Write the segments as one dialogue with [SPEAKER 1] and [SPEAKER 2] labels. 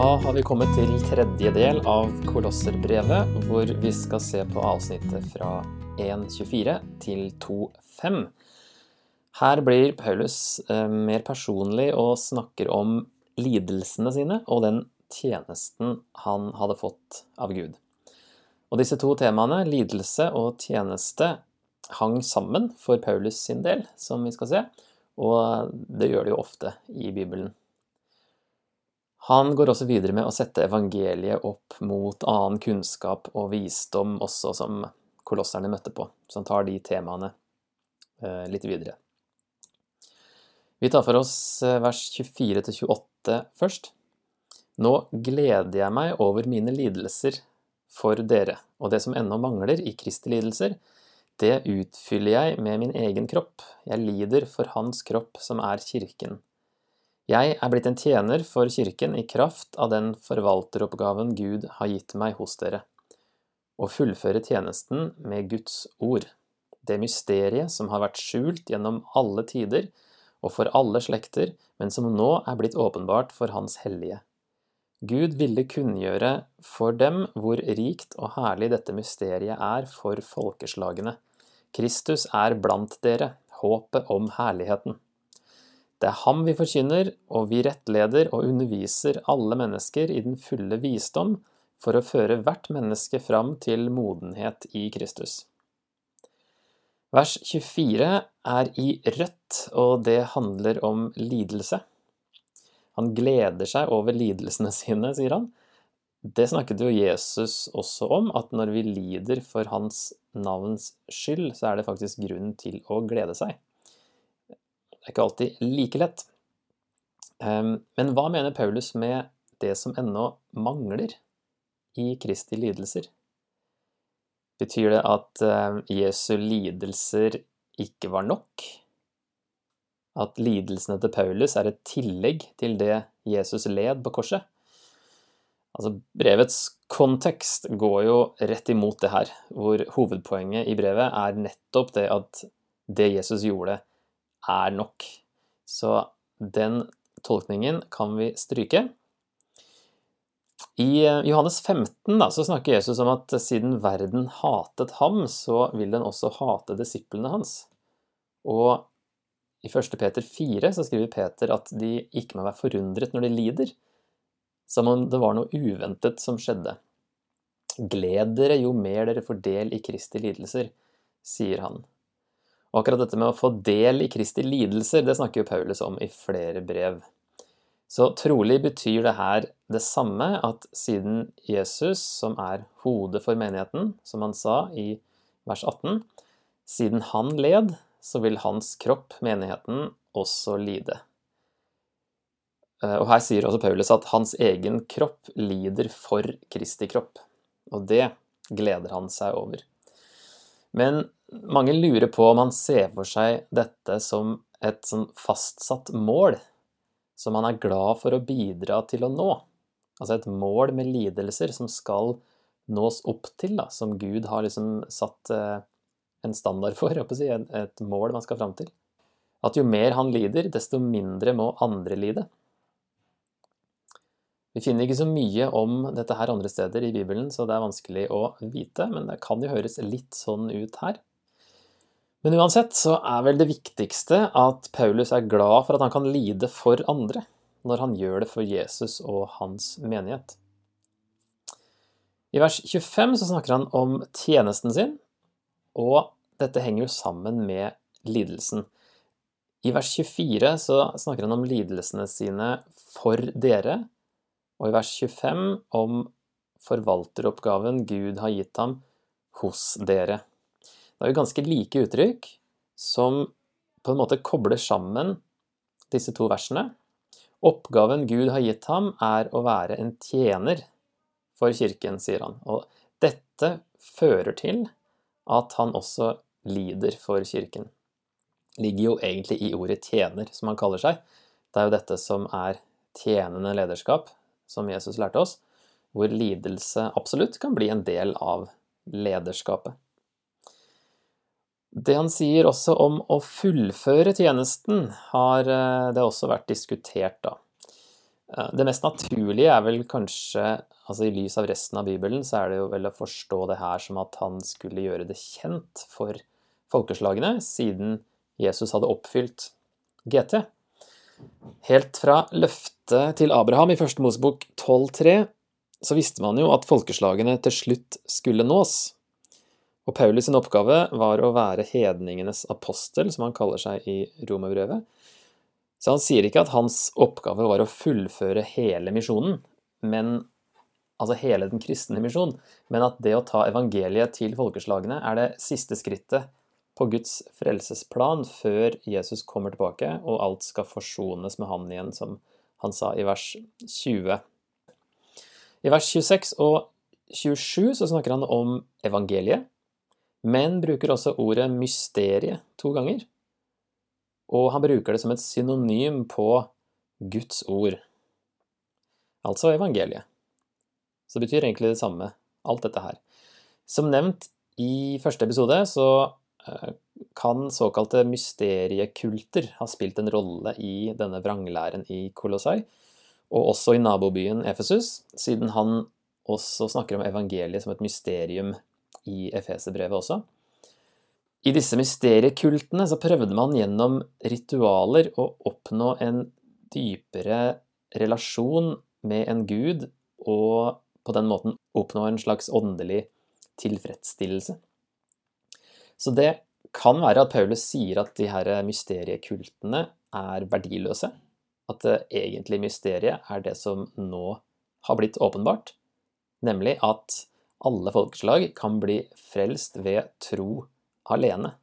[SPEAKER 1] Da har vi kommet til tredje del av Kolosserbrevet, hvor vi skal se på avsnittet fra 1.24 til 2.5. Her blir Paulus eh, mer personlig og snakker om lidelsene sine og den tjenesten han hadde fått av Gud. Og disse to temaene, lidelse og tjeneste, hang sammen for Paulus sin del, som vi skal se, og det gjør det jo ofte i Bibelen. Han går også videre med å sette evangeliet opp mot annen kunnskap og visdom også som kolosserne møtte på, så han tar de temaene eh, litt videre. Vi tar for oss eh, vers 24-28 først. Nå gleder jeg meg over mine lidelser for dere, og det som ennå mangler i Kristi lidelser, det utfyller jeg med min egen kropp. Jeg lider for Hans kropp, som er kirken. Jeg er blitt en tjener for kirken i kraft av den forvalteroppgaven Gud har gitt meg hos dere, å fullføre tjenesten med Guds ord, det mysteriet som har vært skjult gjennom alle tider og for alle slekter, men som nå er blitt åpenbart for Hans hellige. Gud ville kunngjøre for dem hvor rikt og herlig dette mysteriet er for folkeslagene. Kristus er blant dere, håpet om herligheten. Det er ham vi forkynner, og vi rettleder og underviser alle mennesker i den fulle visdom for å føre hvert menneske fram til modenhet i Kristus. Vers 24 er i rødt, og det handler om lidelse. Han gleder seg over lidelsene sine, sier han. Det snakket jo Jesus også om, at når vi lider for hans navns skyld, så er det faktisk grunn til å glede seg. Det er ikke alltid like lett. Ehm, men hva mener Paulus med det som ennå mangler i Kristi lidelser? Betyr det at ehm, Jesu lidelser ikke var nok? At lidelsene til Paulus er et tillegg til det Jesus led på korset? Altså, brevets kontekst går jo rett imot det her, hvor hovedpoenget i brevet er nettopp det at det Jesus gjorde, er nok. Så den tolkningen kan vi stryke. I eh, Johannes 15 da, så snakker Jesus om at siden verden hatet ham, så vil den også hate disiplene hans. Og i 1. Peter 4 så skriver Peter at de ikke må være forundret når de lider, som om det var noe uventet som skjedde. Gled dere jo mer dere får del i Kristi lidelser, sier han. Og akkurat dette med å få del i Kristi lidelser, det snakker jo Paulus om i flere brev. Så trolig betyr det her det samme, at siden Jesus, som er hodet for menigheten, som han sa i vers 18, siden han led, så vil hans kropp, menigheten, også lide. Eh, og her sier også Paulus at hans egen kropp lider for Kristi kropp. Og det gleder han seg over. Men mange lurer på om han ser for seg dette som et sånn fastsatt mål som han er glad for å bidra til å nå. Altså et mål med lidelser som skal nås opp til, da, som Gud har liksom satt eh, en standard for, et mål man skal fram til. At jo mer han lider, desto mindre må andre lide. Vi finner ikke så mye om dette her andre steder i Bibelen, så det er vanskelig å vite, men det kan jo høres litt sånn ut her. Men uansett så er vel det viktigste at Paulus er glad for at han kan lide for andre, når han gjør det for Jesus og hans menighet. I vers 25 så snakker han om tjenesten sin, og dette henger jo sammen med lidelsen. I vers 24 så snakker han om lidelsene sine for dere, og i vers 25 om forvalteroppgaven Gud har gitt ham hos dere. Det er jo ganske like uttrykk som på en måte kobler sammen disse to versene. Oppgaven Gud har gitt ham, er å være en tjener for kirken, sier han. Og dette fører til at han også lider for kirken. Ligger jo egentlig i ordet tjener, som han kaller seg. Det er jo dette som er tjenende lederskap, som Jesus lærte oss, hvor lidelse absolutt kan bli en del av lederskapet. Det han sier også om å fullføre tjenesten, har eh, det også vært diskutert, da. Det mest naturlige er vel kanskje, altså i lys av resten av Bibelen, så er det jo vel å forstå det her som at han skulle gjøre det kjent for folkeslagene, siden Jesus hadde oppfylt GT. Helt fra løftet til Abraham i første Mosebok 12.3 så visste man jo at folkeslagene til slutt skulle nås. Og Paulus sin oppgave var å være hedningenes apostel, som han kaller seg i romerbrevet. Så han sier ikke at hans oppgave var å fullføre hele misjonen, men, altså hele den kristne misjonen, men at det å ta evangeliet til folkeslagene er det siste skrittet på Guds frelsesplan før Jesus kommer tilbake og alt skal forsones med han igjen, som han sa i vers 20. I vers 26 og 27 så snakker han om evangeliet, men bruker også ordet mysterie to ganger og han bruker det som et synonym på Guds ord, altså evangeliet. Så det betyr egentlig det samme, alt dette her. Som nevnt i første episode så eh, kan såkalte mysteriekulter ha spilt en rolle i denne vranglæren i Kolossai, og også i nabobyen Efesus, siden han også snakker om evangeliet som et mysterium i Efeserbrevet også. I disse mysteriekultene så prøvde man gjennom ritualer å oppnå en dypere relasjon med en gud, og på den måten oppnå en slags åndelig tilfredsstillelse. Så det kan være at Paulus sier at de her mysteriekultene er verdiløse. At det egentlige mysteriet er det som nå har blitt åpenbart, nemlig at alle folkeslag kan bli frelst ved tro alene.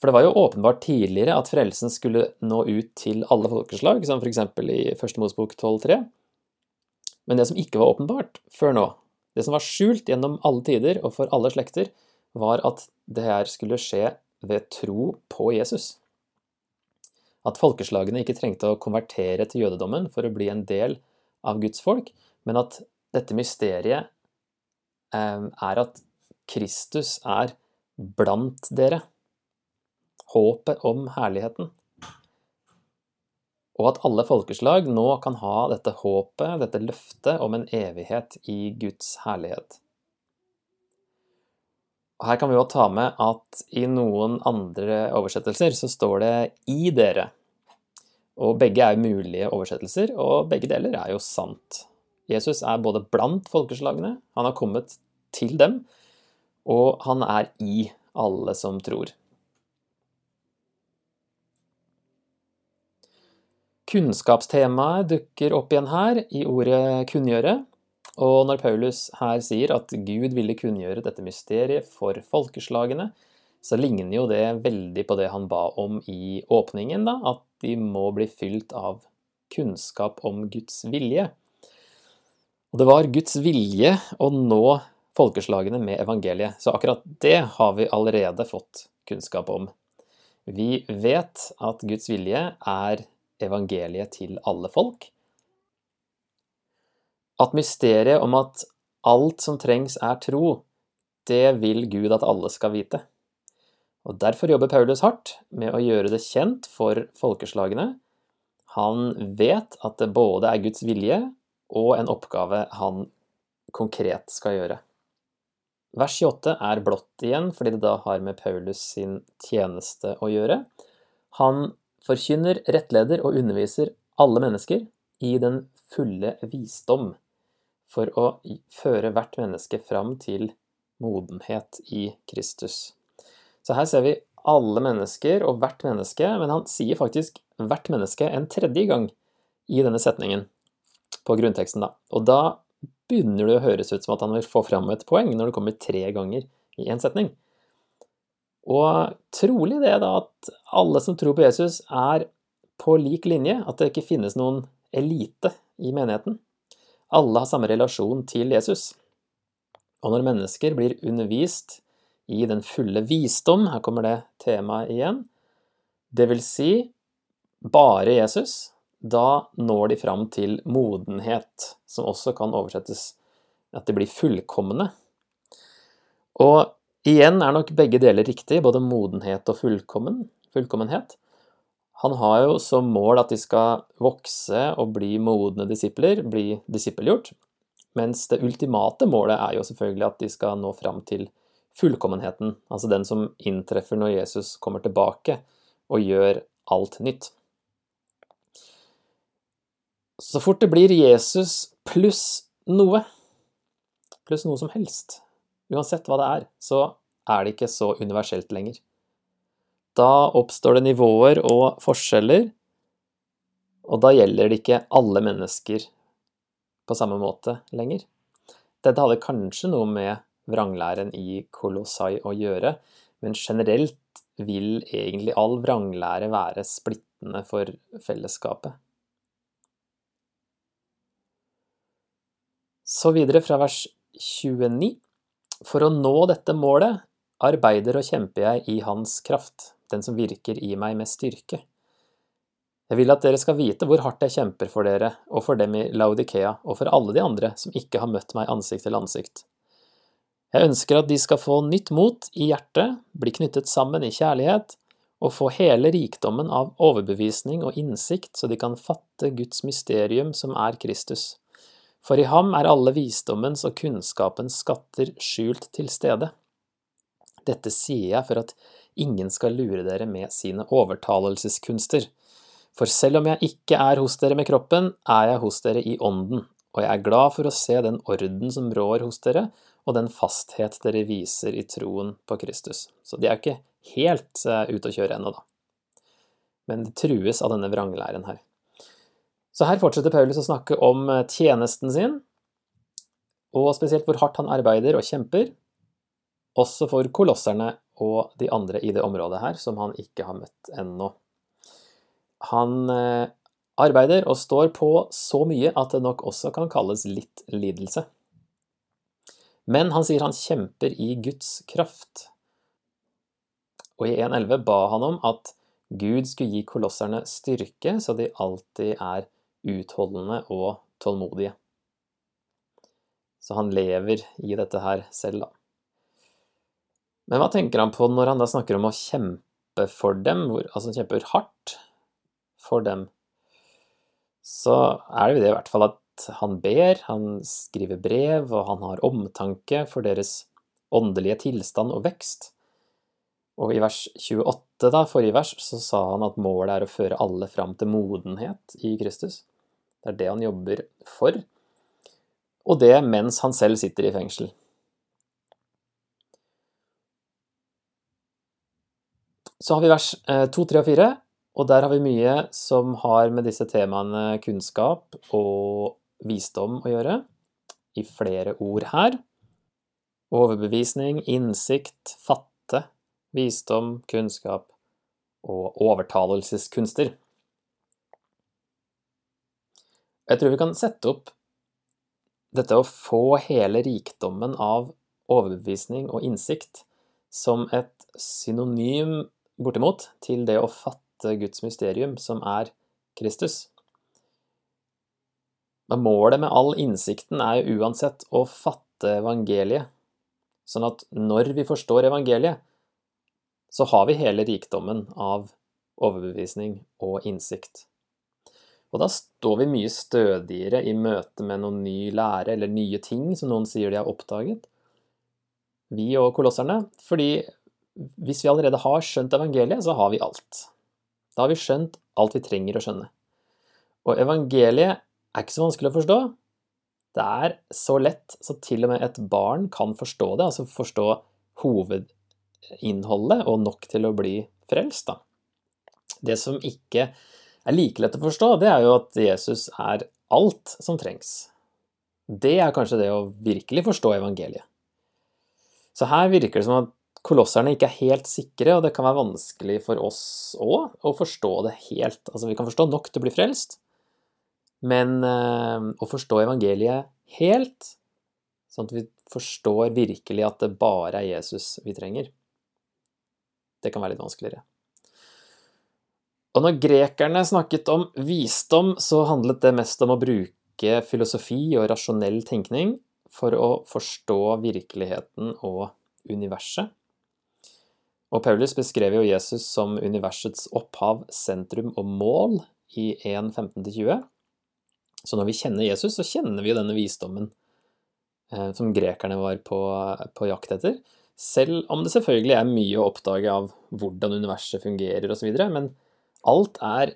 [SPEAKER 1] For det var jo åpenbart tidligere at frelsen skulle nå ut til alle folkeslag, som f.eks. i Første Mosbok 12.3. Men det som ikke var åpenbart før nå, det som var skjult gjennom alle tider og for alle slekter, var at det her skulle skje ved tro på Jesus. At folkeslagene ikke trengte å konvertere til jødedommen for å bli en del av Guds folk, men at dette mysteriet er at Kristus er blant dere. Håpet om herligheten. Og at alle folkeslag nå kan ha dette håpet, dette løftet om en evighet i Guds herlighet. Og Her kan vi jo ta med at i noen andre oversettelser så står det 'i dere'. Og begge er mulige oversettelser, og begge deler er jo sant. Jesus er både blant folkeslagene, han har kommet til dem, og han er i alle som tror. Kunnskapstemaet dukker opp igjen her i ordet 'kunngjøre'. Og når Paulus her sier at Gud ville kunngjøre dette mysteriet for folkeslagene, så ligner jo det veldig på det han ba om i åpningen, da, at de må bli fylt av kunnskap om Guds vilje. Og det var Guds vilje å nå folkeslagene med evangeliet. Så akkurat det har vi allerede fått kunnskap om. Vi vet at Guds vilje er evangeliet til alle folk. At mysteriet om at alt som trengs er tro, det vil Gud at alle skal vite. Og Derfor jobber Paulus hardt med å gjøre det kjent for folkeslagene. Han vet at det både er Guds vilje og en oppgave han konkret skal gjøre. Vers 28 er blått igjen, fordi det da har med Paulus sin tjeneste å gjøre. Han forkynner, rettleder og underviser alle mennesker i den fulle visdom for å føre hvert menneske fram til modenhet i Kristus. Så her ser vi alle mennesker og hvert menneske, men han sier faktisk hvert menneske en tredje gang i denne setningen på grunnteksten. da. Og da begynner det å høres ut som at han vil få fram et poeng når det kommer tre ganger i én setning. Og trolig det da at alle som tror på Jesus, er på lik linje, at det ikke finnes noen elite i menigheten. Alle har samme relasjon til Jesus. Og når mennesker blir undervist i den fulle visdom, her kommer det temaet igjen, det vil si bare Jesus, da når de fram til modenhet, som også kan oversettes at de blir fullkomne. Og igjen er nok begge deler riktig, både modenhet og fullkommen, fullkommenhet. Han har jo som mål at de skal vokse og bli modne disipler, bli disippelgjort. Mens det ultimate målet er jo selvfølgelig at de skal nå fram til fullkommenheten, altså den som inntreffer når Jesus kommer tilbake og gjør alt nytt. Så fort det blir Jesus pluss noe, pluss noe som helst, uansett hva det er, så er det ikke så universelt lenger. Da oppstår det nivåer og forskjeller, og da gjelder det ikke alle mennesker på samme måte lenger. Dette hadde kanskje noe med vranglæren i Kolossai å gjøre, men generelt vil egentlig all vranglære være splittende for fellesskapet. Så videre fra vers 29. For å nå dette målet arbeider og kjemper jeg i Hans kraft, den som virker i meg med styrke. Jeg vil at dere skal vite hvor hardt jeg kjemper for dere, og for dem i Laudikea, og for alle de andre som ikke har møtt meg ansikt til ansikt. Jeg ønsker at de skal få nytt mot i hjertet, bli knyttet sammen i kjærlighet, og få hele rikdommen av overbevisning og innsikt, så de kan fatte Guds mysterium som er Kristus. For i ham er alle visdommens og kunnskapens skatter skjult til stede. Dette sier jeg for at ingen skal lure dere med sine overtalelseskunster. For selv om jeg ikke er hos dere med kroppen, er jeg hos dere i ånden, og jeg er glad for å se den orden som rår hos dere, og den fasthet dere viser i troen på Kristus. Så de er ikke helt uh, ute å kjøre ennå, da. Men det trues av denne vranglæren her. Så her fortsetter Paulus å snakke om eh, tjenesten sin, og spesielt hvor hardt han arbeider og kjemper, også for kolosserne og de andre i det området her, som han ikke har møtt ennå. Han uh, arbeider og står på så mye at det nok også kan kalles litt lidelse. Men han sier han kjemper i Guds kraft. Og i 1.11 ba han om at Gud skulle gi kolosserne styrke, så de alltid er utholdende og tålmodige. Så han lever i dette her selv, da. Men hva tenker han på når han da snakker om å kjempe for dem, hvor, altså han kjemper hardt for dem? Så er det jo det i hvert fall at han ber, han skriver brev, og han har omtanke for deres åndelige tilstand og vekst. Og i vers 28, da, forrige vers, så sa han at målet er å føre alle fram til modenhet i Kristus. Det er det han jobber for, og det mens han selv sitter i fengsel. Så har vi vers 2, 3 og 4, og der har vi mye som har med disse temaene kunnskap og visdom å gjøre, i flere ord her. Overbevisning, innsikt, fatte, visdom, kunnskap og overtalelseskunster. Jeg tror vi kan sette opp dette å få hele rikdommen av overbevisning og innsikt som et synonym, bortimot, til det å fatte Guds mysterium, som er Kristus. Men målet med all innsikten er uansett å fatte evangeliet, sånn at når vi forstår evangeliet, så har vi hele rikdommen av overbevisning og innsikt. Og da står vi mye stødigere i møte med noen ny lære eller nye ting som noen sier de har oppdaget, vi og kolosserne, fordi hvis vi allerede har skjønt evangeliet, så har vi alt. Da har vi skjønt alt vi trenger å skjønne. Og evangeliet er ikke så vanskelig å forstå. Det er så lett så til og med et barn kan forstå det, altså forstå hovedinnholdet og nok til å bli frelst. Da. Det som ikke er like lett å forstå, det er jo at Jesus er alt som trengs. Det er kanskje det å virkelig forstå evangeliet. Så her virker det som at kolosserne ikke er helt sikre, og det kan være vanskelig for oss òg å forstå det helt. Altså, vi kan forstå nok til å bli frelst, men eh, å forstå evangeliet helt, sånn at vi forstår virkelig at det bare er Jesus vi trenger, det kan være litt vanskeligere. Og når grekerne snakket om visdom, så handlet det mest om å bruke filosofi og rasjonell tenkning for å forstå virkeligheten og universet. Og Paulus beskrev jo Jesus som universets opphav, sentrum og mål i 1.15-20. Så når vi kjenner Jesus, så kjenner vi jo denne visdommen eh, som grekerne var på, på jakt etter. Selv om det selvfølgelig er mye å oppdage av hvordan universet fungerer osv. Men alt er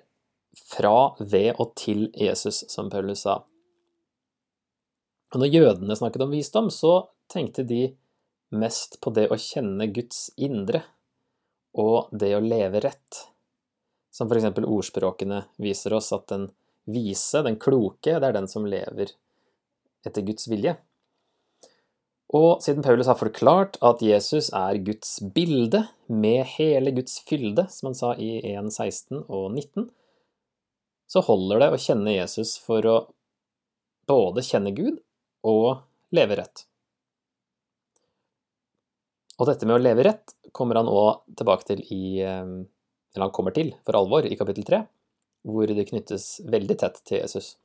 [SPEAKER 1] fra, ved og til Jesus, som Paulus sa. Og når jødene snakket om visdom, så tenkte de mest på det å kjenne Guds indre og det å leve rett. Som eksempel ordspråkene viser oss at den vise, den kloke, det er den som lever etter Guds vilje. Og siden Paulus har forklart at Jesus er Guds bilde med hele Guds fylde, som han sa i 1.16 og 19, så holder det å kjenne Jesus for å både kjenne Gud og leve rett. Og dette med å leve rett kommer han òg tilbake til i eh, Eller han kommer til for alvor i kapittel 3, hvor det knyttes veldig tett til Jesus.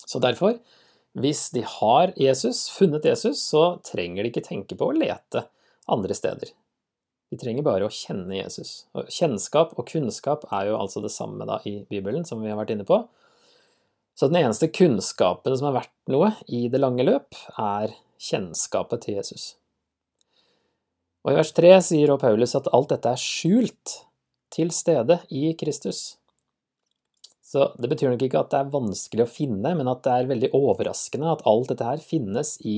[SPEAKER 1] Så derfor hvis de har Jesus, funnet Jesus, så trenger de ikke tenke på å lete andre steder. De trenger bare å kjenne Jesus. Og kjennskap og kunnskap er jo altså det samme da i Bibelen, som vi har vært inne på. Så den eneste kunnskapen som er verdt noe i det lange løp, er kjennskapet til Jesus. Og i vers 3 sier Paulus at alt dette er skjult til stede i Kristus. Så det betyr nok ikke at det er vanskelig å finne, men at det er veldig overraskende at alt dette her finnes i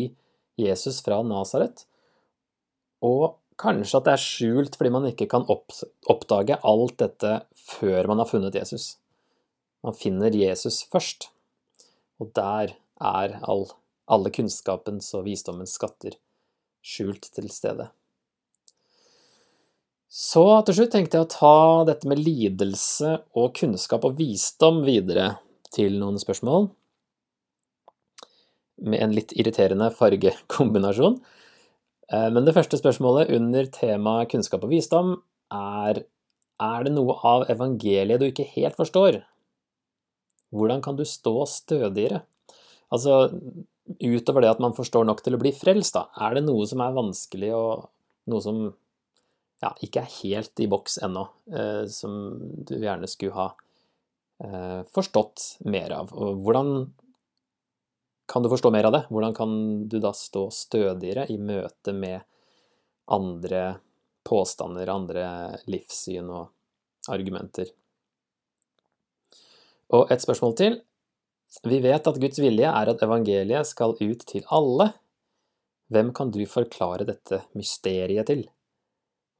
[SPEAKER 1] Jesus fra Nasaret. Og kanskje at det er skjult fordi man ikke kan oppdage alt dette før man har funnet Jesus. Man finner Jesus først, og der er all, alle kunnskapens og visdommens skatter skjult til stede. Så til slutt tenkte jeg å ta dette med lidelse og kunnskap og visdom videre til noen spørsmål. Med en litt irriterende fargekombinasjon. Eh, men det første spørsmålet under temaet kunnskap og visdom er er det noe av evangeliet du ikke helt forstår? Hvordan kan du stå stødigere? Altså, utover det at man forstår nok til å bli frelst, da, er det noe som er vanskelig og noe som ja, ikke er helt i boks ennå, eh, som du gjerne skulle ha eh, forstått mer av. Og hvordan kan du forstå mer av det? Hvordan kan du da stå stødigere i møte med andre påstander, andre livssyn og argumenter? Og et spørsmål til. Vi vet at Guds vilje er at evangeliet skal ut til alle. Hvem kan du forklare dette mysteriet til?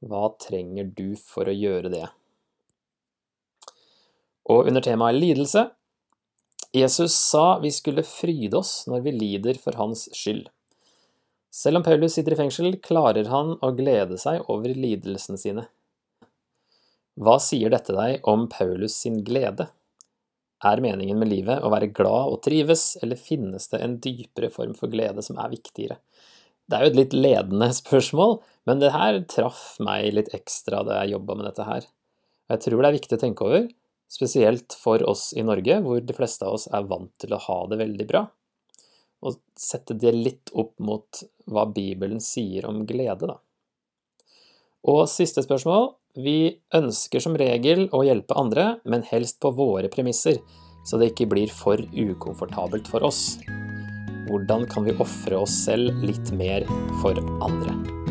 [SPEAKER 1] Hva trenger du for å gjøre det? Og under temaet lidelse Jesus sa vi skulle fryde oss når vi lider for hans skyld. Selv om Paulus sitter i fengsel, klarer han å glede seg over lidelsene sine. Hva sier dette deg om Paulus sin glede? Er meningen med livet å være glad og trives, eller finnes det en dypere form for glede som er viktigere? Det er jo et litt ledende spørsmål, men det her traff meg litt ekstra da jeg jobba med dette her. Jeg tror det er viktig å tenke over, spesielt for oss i Norge, hvor de fleste av oss er vant til å ha det veldig bra. Og sette det litt opp mot hva Bibelen sier om glede, da. Og siste spørsmål. Vi ønsker som regel å hjelpe andre, men helst på våre premisser, så det ikke blir for ukomfortabelt for oss. Hvordan kan vi ofre oss selv litt mer for andre?